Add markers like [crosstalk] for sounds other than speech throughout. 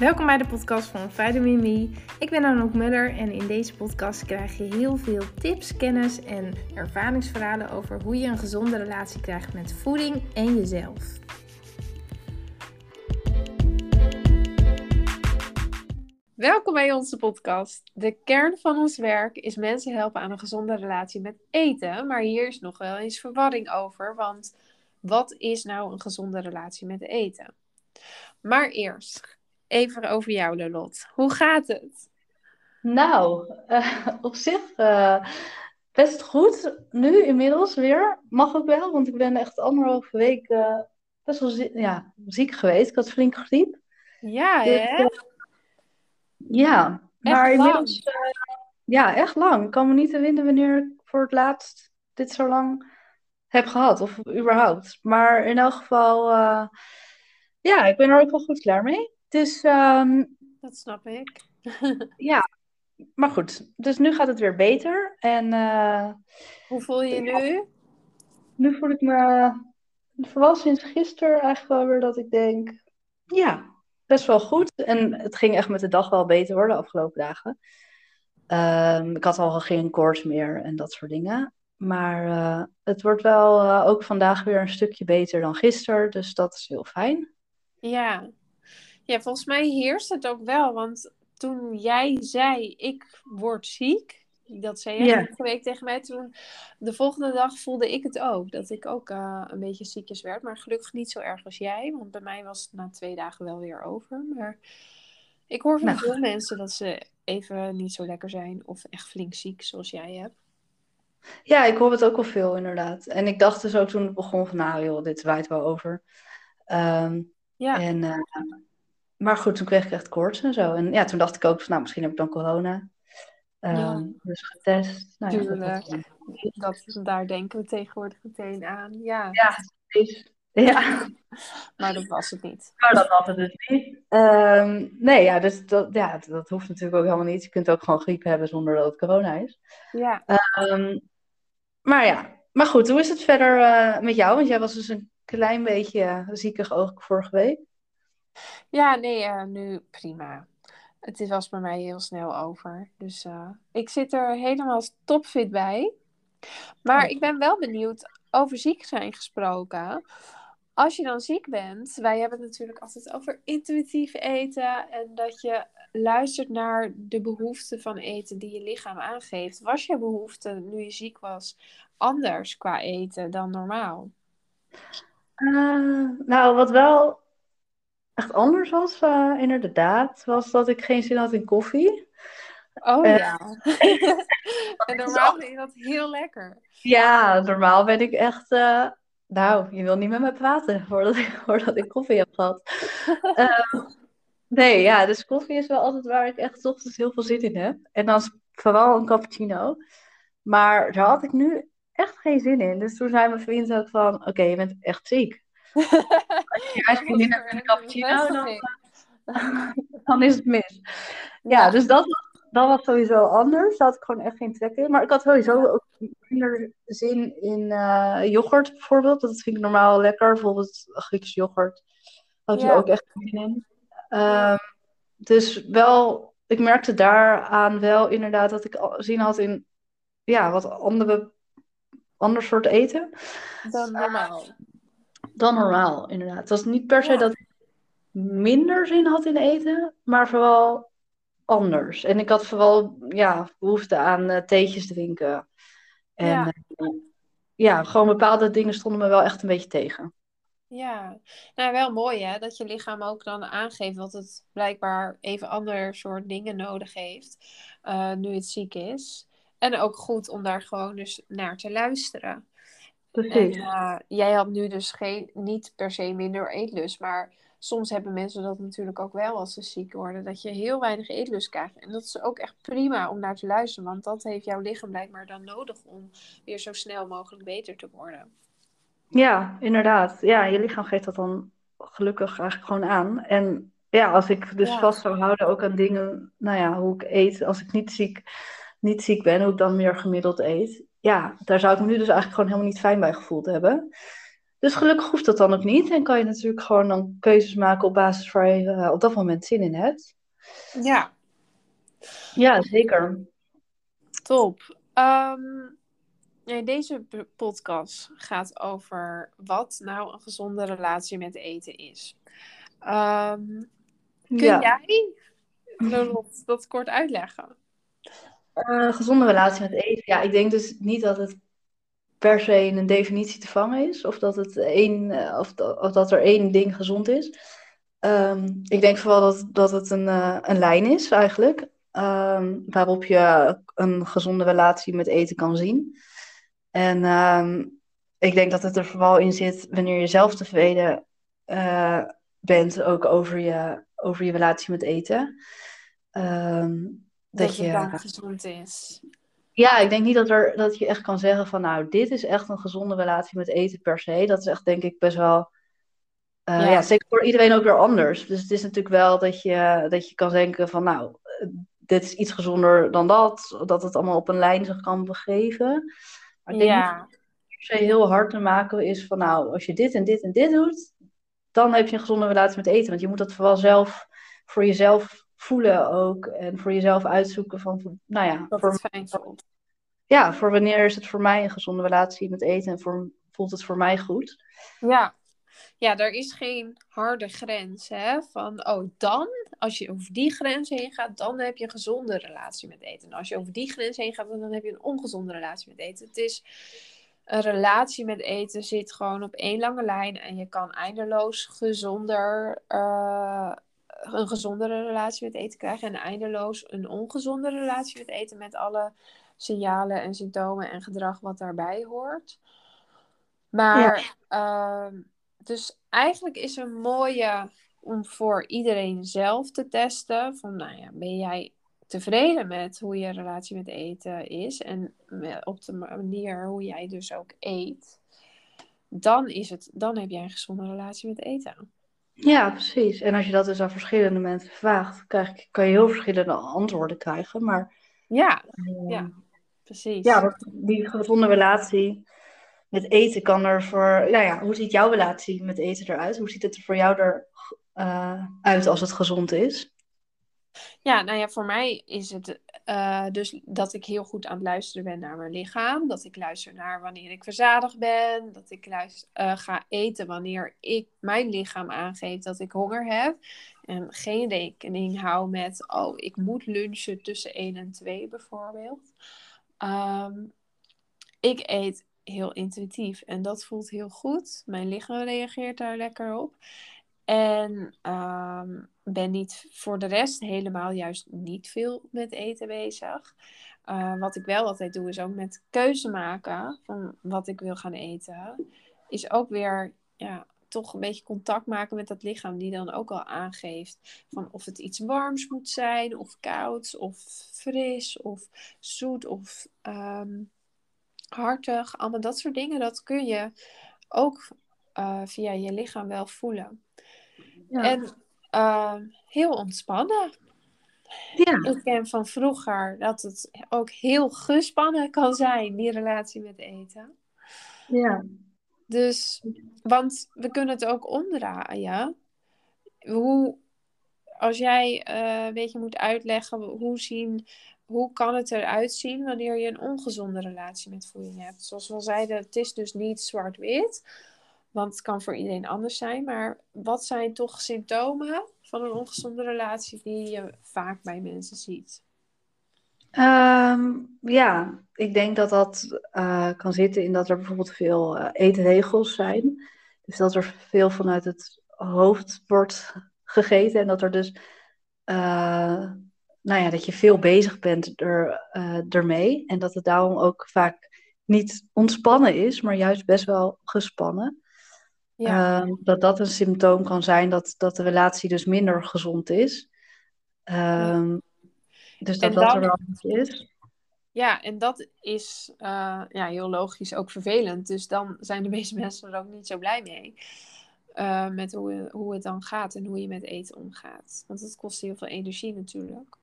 Welkom bij de podcast van Vitamin Me. Ik ben Anouk Muller en in deze podcast krijg je heel veel tips, kennis en ervaringsverhalen over hoe je een gezonde relatie krijgt met voeding en jezelf. Welkom bij onze podcast. De kern van ons werk is mensen helpen aan een gezonde relatie met eten. Maar hier is nog wel eens verwarring over, want wat is nou een gezonde relatie met eten? Maar eerst, even over jou, Lelot. Hoe gaat het? Nou, uh, [laughs] op zich uh, best goed. Nu inmiddels weer. Mag ook wel, want ik ben echt anderhalve week uh, best wel ja, ziek geweest. Ik had flink griep. Ja, dus, hè? ja, echt maar lang. inmiddels... ja, echt lang. Ik kan me niet herinneren wanneer ik voor het laatst dit zo lang heb gehad. Of überhaupt. Maar in elk geval... ja, ik ben er ook wel goed klaar mee. Dus um, dat snap ik. [laughs] ja, maar goed. Dus nu gaat het weer beter. En, uh, Hoe voel je je nu? Nu voel ik me vooral sinds gisteren eigenlijk wel weer dat ik denk, ja, best wel goed. En het ging echt met de dag wel beter hoor, de afgelopen dagen. Um, ik had al geen koorts meer en dat soort dingen. Maar uh, het wordt wel uh, ook vandaag weer een stukje beter dan gisteren. Dus dat is heel fijn. Ja, ja, volgens mij heerst het ook wel. Want toen jij zei, ik word ziek, dat zei jij Ja. vorige week tegen mij, toen de volgende dag voelde ik het ook. Dat ik ook eh, een beetje ziekjes werd. Maar gelukkig niet zo erg als jij. Want bij mij was het na twee dagen wel weer over. Maar ik hoor van Nou. veel mensen dat ze even niet zo lekker zijn. Of echt flink ziek, zoals jij hebt. Ja, ik hoor het ook al veel inderdaad. En ik dacht dus ook toen het begon van, nou joh, dit waait wel over. Ehm, Ja, en, eh, maar goed, toen kreeg ik echt koorts en zo. En ja, toen dacht ik ook van, nou, misschien heb ik dan corona. Ehm, Ja. Dus getest. Nou, ja, dat Tuurlijk. was- dat, daar denken we tegenwoordig meteen aan. Ja, Ja, precies. Ja, [laughs] maar dat was het niet. maar dat had het dus niet. Ehm, nee, ja, dus dat, ja, dat hoeft natuurlijk ook helemaal niet. Je kunt ook gewoon griep hebben zonder dat het corona is. Ja, Ehm, maar ja, maar goed, hoe is het verder eh, met jou? Want jij was dus een klein beetje ziekig ook vorige week. Ja, nee, eh, nu prima. Het was bij mij heel snel over. Dus eh, ik zit er helemaal topfit bij. Maar Oh. ik ben wel benieuwd over ziek zijn gesproken. Als je dan ziek bent, wij hebben het natuurlijk altijd over intuïtief eten en dat je luistert naar de behoeften van eten die je lichaam aangeeft. Was je behoefte nu je ziek was anders qua eten dan normaal? Eh, nou, wat wel echt anders was, eh, inderdaad, was dat ik geen zin had in koffie. Oh Eh, ja. [laughs] en normaal vind je dat heel lekker. Ja, normaal ben ik echt. eh, nou, je wil niet met me praten [laughs] voordat ik, voordat ik koffie heb gehad. [laughs] Nee, ja, dus koffie is wel altijd waar ik echt ochtends heel veel zin in heb. En dan is vooral een cappuccino. Maar daar had ik nu echt geen zin in. Dus toen zei mijn vriend ook van: Oké, je bent echt ziek. Als je zin hebt in een cappuccino, dan, [laughs] dan is het mis. Ja, dus dat, was- dat was sowieso anders. Daar had ik gewoon echt geen trek in. Maar ik had sowieso ook minder zin in eh, yoghurt bijvoorbeeld. Dat vind ik normaal lekker. Bijvoorbeeld Grieks yoghurt. Had je Ja. ook echt zin in. Ehm, dus wel, ik merkte daaraan wel inderdaad dat ik zin had in ja, wat andere, ander soort eten dan normaal. Dan normaal, inderdaad. Het was niet per se dat ik minder zin had in eten, maar vooral anders. En ik had vooral ja, behoefte aan eh, theetjes drinken. En Ja. eh, ja, gewoon bepaalde dingen stonden me wel echt een beetje tegen. Ja, nou wel mooi hè, dat je lichaam ook dan aangeeft dat het blijkbaar even ander soort dingen nodig heeft eh, nu het ziek is. En ook goed om daar gewoon dus naar te luisteren. En Precies. eh, jij had nu dus geen, niet per se minder eetlust, maar soms hebben mensen dat natuurlijk ook wel als ze ziek worden, dat je heel weinig eetlust krijgt. En dat is ook echt prima om naar te luisteren, want dat heeft jouw lichaam blijkbaar dan nodig om weer zo snel mogelijk beter te worden. Ja, inderdaad. Ja, je lichaam geeft dat dan gelukkig eigenlijk gewoon aan. En ja, als ik dus Ja. vast zou houden ook aan dingen, nou ja, hoe ik eet, als ik niet ziek, niet ziek ben, hoe ik dan meer gemiddeld eet. Ja, daar zou ik me nu dus eigenlijk gewoon helemaal niet fijn bij gevoeld hebben. Dus gelukkig hoeft dat dan ook niet. En kan je natuurlijk gewoon dan keuzes maken op basis waar je eh, op dat moment zin in hebt. Ja. Ja, zeker. Top. Um, deze podcast gaat over wat nou een gezonde relatie met eten is. Um, kun jij dat, dat kort uitleggen? Uh, gezonde relatie met eten. Ja, ik denk dus niet dat het per se in een definitie te vangen is. Of dat, het één, eh, of, dat er één ding gezond is. Um, ik denk vooral dat, dat het een, uh, een lijn is eigenlijk. Um, waarop je een gezonde relatie met eten kan zien. En um, ik denk dat het er vooral in zit wanneer je zelf tevreden bent ook over je, over je relatie met eten. Um, dat, dat je, het dan gezond is. Ja, ik denk niet dat, er, dat je echt kan zeggen van nou, dit is echt een gezonde relatie met eten per se. Dat is echt denk ik best wel, uh, ja. ja. zeker voor iedereen ook weer anders. Dus het is natuurlijk wel dat je, dat je kan denken van nou, dit is iets gezonder dan dat. Dat het allemaal op een lijn zich kan begeven. Maar ik denk ja. niet per se heel hard te maken is van nou, als je dit en dit en dit doet, dan heb je een gezonde relatie met eten. Want je moet dat vooral zelf voor jezelf voelen ook. En voor jezelf uitzoeken van, nou ja. Dat voor, fijn voelt. Ja, voor wanneer is het voor mij een gezonde relatie met eten en voor, voelt het voor mij goed. Ja. Ja, er is geen harde grens, hè. Van, oh, dan, als je over die grens heen gaat, dan heb je een gezonde relatie met eten. En als je over die grens heen gaat, dan heb je een ongezonde relatie met eten. Het is een relatie met eten zit gewoon op één lange lijn en je kan eindeloos gezonder uh, een gezondere relatie met eten krijgen en eindeloos een ongezonde relatie met eten met alle signalen en symptomen en gedrag wat daarbij hoort. Maar, ja. uh, dus eigenlijk is een mooie om voor iedereen zelf te testen. Van, nou ja, ben jij tevreden met hoe je relatie met eten is en op de manier hoe jij dus ook eet, dan, is het, dan heb jij een gezonde relatie met eten. Ja, precies. En als je dat dus aan verschillende mensen vraagt, krijg, kan je heel verschillende antwoorden krijgen. Maar, ja, uh, ja, precies. Ja, die gezonde relatie met eten kan er voor. Ja, ja, hoe ziet jouw relatie met eten eruit? Hoe ziet het er voor jou eruit uh, uit als het gezond is? Ja, nou ja, voor mij is het uh, dus dat ik heel goed aan het luisteren ben naar mijn lichaam. Dat ik luister naar wanneer ik verzadigd ben. Dat ik luister, uh, ga eten wanneer ik mijn lichaam aangeeft dat ik honger heb. En geen rekening hou met, oh, ik moet lunchen tussen 1 en 2 bijvoorbeeld. Um, ik eet heel intuïtief en dat voelt heel goed. Mijn lichaam reageert daar lekker op. En um, ben niet voor de rest helemaal juist niet veel met eten bezig. Uh, wat ik wel altijd doe, is ook met keuze maken van wat ik wil gaan eten. Is ook weer ja, toch een beetje contact maken met dat lichaam, die dan ook al aangeeft van of het iets warms moet zijn, of koud, of fris, of zoet, of um, hartig. Allemaal dat soort dingen, dat kun je ook uh, via je lichaam wel voelen. Ja. En uh, heel ontspannen. Ja. Ik ken van vroeger dat het ook heel gespannen kan zijn, die relatie met eten. Ja. Dus, want we kunnen het ook omdraaien. Hoe, als jij uh, een beetje moet uitleggen hoe, zien, hoe kan het eruit zien wanneer je een ongezonde relatie met voeding hebt. Zoals we al zeiden, het is dus niet zwart-wit. Want het kan voor iedereen anders zijn. Maar wat zijn toch symptomen van een ongezonde relatie die je vaak bij mensen ziet? Um, ja, ik denk dat dat uh, kan zitten in dat er bijvoorbeeld veel uh, eetregels zijn. Dus dat er veel vanuit het hoofd wordt gegeten en dat er dus, uh, nou ja, dat je veel bezig bent er, ermee. En dat het daarom ook vaak niet ontspannen is, maar juist best wel gespannen. Ja. Uh, dat dat een symptoom kan zijn dat, dat de relatie dus minder gezond is. Uh, ja. Dus dat dat er wel is. Ja, en dat is uh, ja, heel logisch ook vervelend. Dus dan zijn de [laughs] meeste mensen er ook niet zo blij mee. Uh, met hoe, hoe het dan gaat en hoe je met eten omgaat. Want het kost heel veel energie natuurlijk.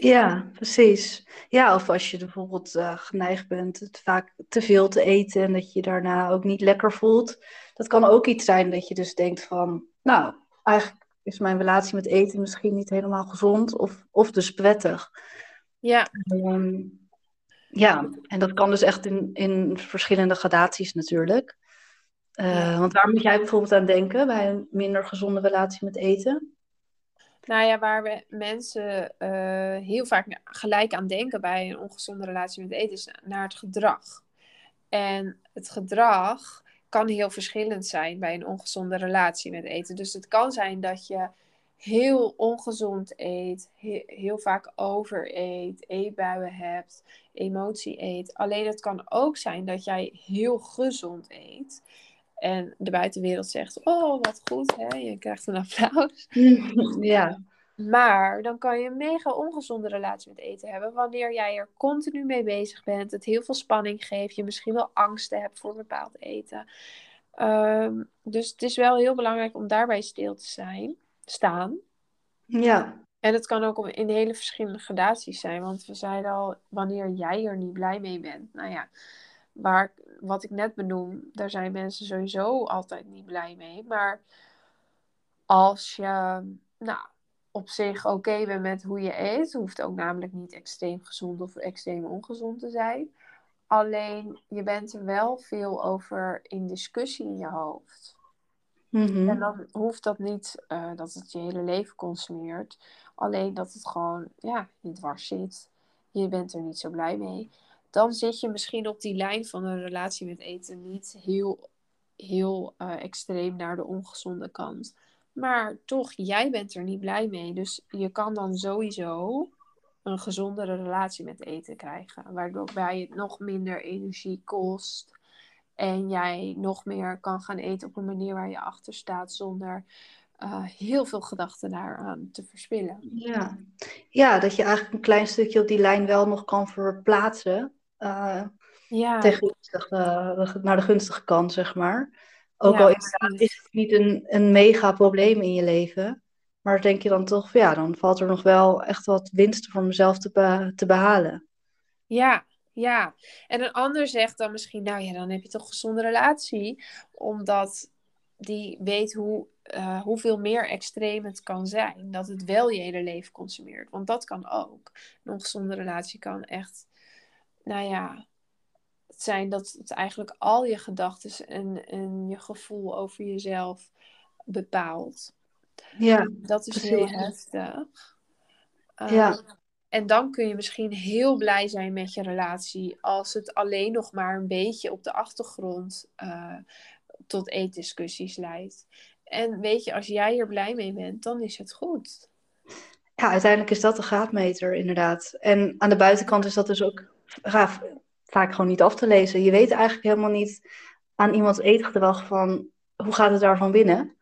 Ja, precies. Ja, of als je bijvoorbeeld eh, geneigd bent het vaak te veel te eten en dat je daarna ook niet lekker voelt. Dat kan ook iets zijn dat je dus denkt van, nou, eigenlijk is mijn relatie met eten misschien niet helemaal gezond of, of dus prettig. Ja, Ehm, ja, en dat kan dus echt in, in verschillende gradaties natuurlijk. ja. Eh, want waar moet jij bijvoorbeeld aan denken bij een minder gezonde relatie met eten? Nou ja, waar we mensen eh, heel vaak gelijk aan denken bij een ongezonde relatie met eten, is naar het gedrag. En het gedrag kan heel verschillend zijn bij een ongezonde relatie met eten. Dus het kan zijn dat je heel ongezond eet, he- heel vaak overeet, eetbuien hebt, emotie eet. Alleen het kan ook zijn dat jij heel gezond eet. En de buitenwereld zegt, oh wat goed, hè? je krijgt een applaus. [laughs] Ja, Maar dan kan je een mega ongezonde relatie met eten hebben. Wanneer jij er continu mee bezig bent. Het heel veel spanning geeft. Je misschien wel angsten hebt voor bepaald eten. Ehm, dus het is wel heel belangrijk om daarbij stil te zijn, staan. ja, En het kan ook in hele verschillende gradaties zijn. Want we zeiden al, wanneer jij er niet blij mee bent. Nou ja, waar, wat ik net benoem, daar zijn mensen sowieso altijd niet blij mee. Maar als je nou, op zich oké bent met hoe je eet, hoeft ook namelijk niet extreem gezond of extreem ongezond te zijn. Alleen je bent er wel veel over in discussie in je hoofd. mhm. En dan hoeft dat niet eh, dat het je hele leven consumeert. Alleen dat het gewoon ja, je dwars zit. Je bent er niet zo blij mee. Dan zit je misschien op die lijn van een relatie met eten niet heel, heel eh, extreem naar de ongezonde kant. Maar toch, jij bent er niet blij mee. Dus je kan dan sowieso een gezondere relatie met eten krijgen. Waardoor bij het nog minder energie kost. En jij nog meer kan gaan eten op een manier waar je achter staat zonder eh, heel veel gedachten daaraan te verspillen. Ja. ja, dat je eigenlijk een klein stukje op die lijn wel nog kan verplaatsen. Eh, Ja, gunstige, de- naar de gunstige kant, zeg maar. Ook ja, al inderdaad is het niet een, een mega probleem in je leven. Maar denk je dan toch, ja, dan valt er nog wel echt wat winst voor mezelf te, be- te behalen. Ja, ja. En een ander zegt dan misschien, nou ja, dan heb je toch een gezonde relatie. Omdat die weet hoe, eh, hoeveel meer extreem het kan zijn. Dat het wel je hele leven consumeert. Want dat kan ook. Een ongezonde relatie kan echt, nou ja, het zijn dat het eigenlijk al je gedachten en, en je gevoel over jezelf bepaalt. Ja, Dat is heel heftig. Uh, Ja, en dan kun je misschien heel blij zijn met je relatie als het alleen nog maar een beetje op de achtergrond uh, tot eetdiscussies leidt. En weet je, als jij er blij mee bent, dan is het goed. ja, uiteindelijk is dat de graadmeter, inderdaad. En aan de buitenkant is dat dus ook ja, vaak gewoon niet af te lezen. Je weet eigenlijk helemaal niet aan iemands eetgedrag van hoe gaat het daarvan binnen.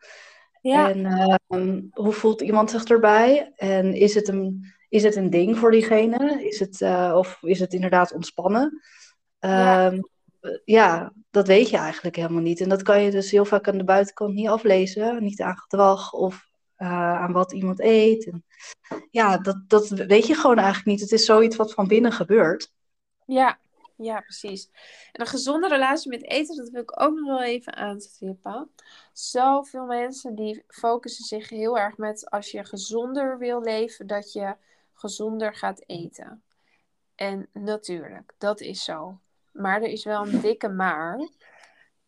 Ja. En uh, hoe voelt iemand zich erbij? En is het een, is het een ding voor diegene? Is het, uh, of is het inderdaad ontspannen? Ja. Uh, ja, dat weet je eigenlijk helemaal niet. En dat kan je dus heel vaak aan de buitenkant niet aflezen. Niet aan gedrag of uh, aan wat iemand eet. En ja, dat, dat weet je gewoon eigenlijk niet. Het is zoiets wat van binnen gebeurt. Ja, ja, precies. En een gezonde relatie met eten, dat wil ik ook nog wel even aanstippen. Zoveel mensen die focussen zich heel erg met als je gezonder wil leven, dat je gezonder gaat eten. En natuurlijk, dat is zo. Maar er is wel een dikke maar.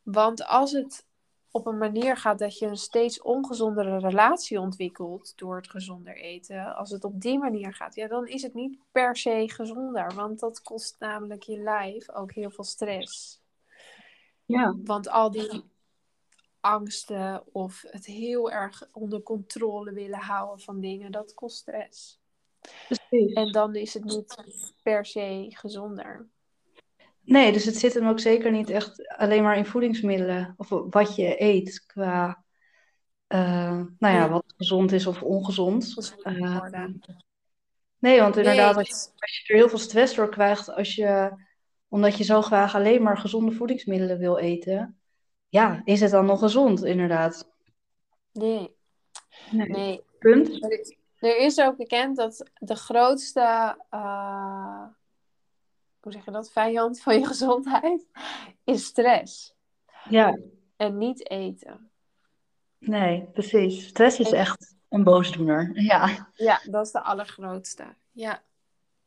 Want als het op een manier gaat dat je een steeds ongezondere relatie ontwikkelt door het gezonder eten, als het op die manier gaat, ja, dan is het niet per se gezonder. Want dat kost namelijk je lijf ook heel veel stress. Ja. Want al die angsten of het heel erg onder controle willen houden van dingen, dat kost stress. Precies. En dan is het niet per se gezonder. Nee, dus het zit hem ook zeker niet echt alleen maar in voedingsmiddelen of wat je eet qua, uh, nou ja, wat gezond is of ongezond. Gezond Uh, worden. nee, want inderdaad, als, je, als je er heel veel stress door krijgt, als je, omdat je zo graag alleen maar gezonde voedingsmiddelen wil eten, ja, is het dan nog gezond, inderdaad? nee, Nee. nee. Punt. Er is, Er is ook bekend dat de grootste, uh, hoe zeg je dat, vijand van je [laughs] gezondheid is stress. Ja. En niet eten. Nee, precies. Stress is echt een boosdoener. Ja. Ja, dat is de allergrootste. Ja,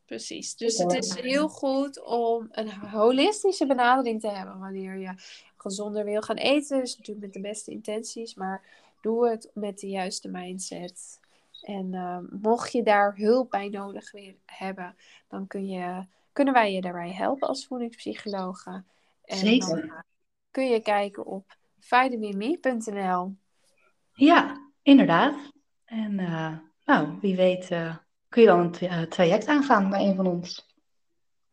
precies. Dus het is heel goed om een holistische benadering te hebben wanneer je gezonder wil gaan eten. Dus natuurlijk met de beste intenties, maar doe het met de juiste mindset. En ehm, mocht je daar hulp bij nodig hebben, dan kun je, kunnen wij je daarbij helpen als voedingspsychologen. En Zeker. Dan eh, kun je kijken op vitaminme.nl. Ja, inderdaad. En uh, nou, wie weet uh, kun je dan een traject aangaan bij een van ons.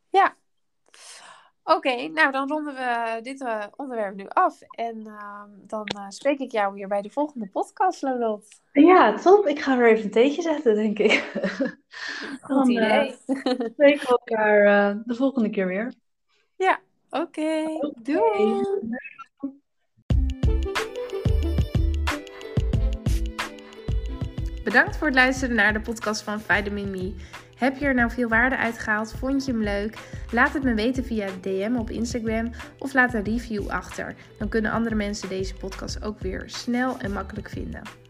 Ja. Oké, nou dan ronden we dit uh, onderwerp nu af. En ehm, dan spreek ik jou weer bij de volgende podcast, Lolot. Ja, top. Ik ga weer even een theetje zetten, denk ik. [laughs] Goed dan, idee. spreken we elkaar de volgende keer weer. Ja, oké. Okay. Okay. Doei. Bedankt voor het luisteren naar de podcast van Vitamin Me. Heb je er nou veel waarde uit gehaald? Vond je hem leuk? Laat het me weten via DM op Instagram of laat een review achter. Dan kunnen andere mensen deze podcast ook weer snel en makkelijk vinden.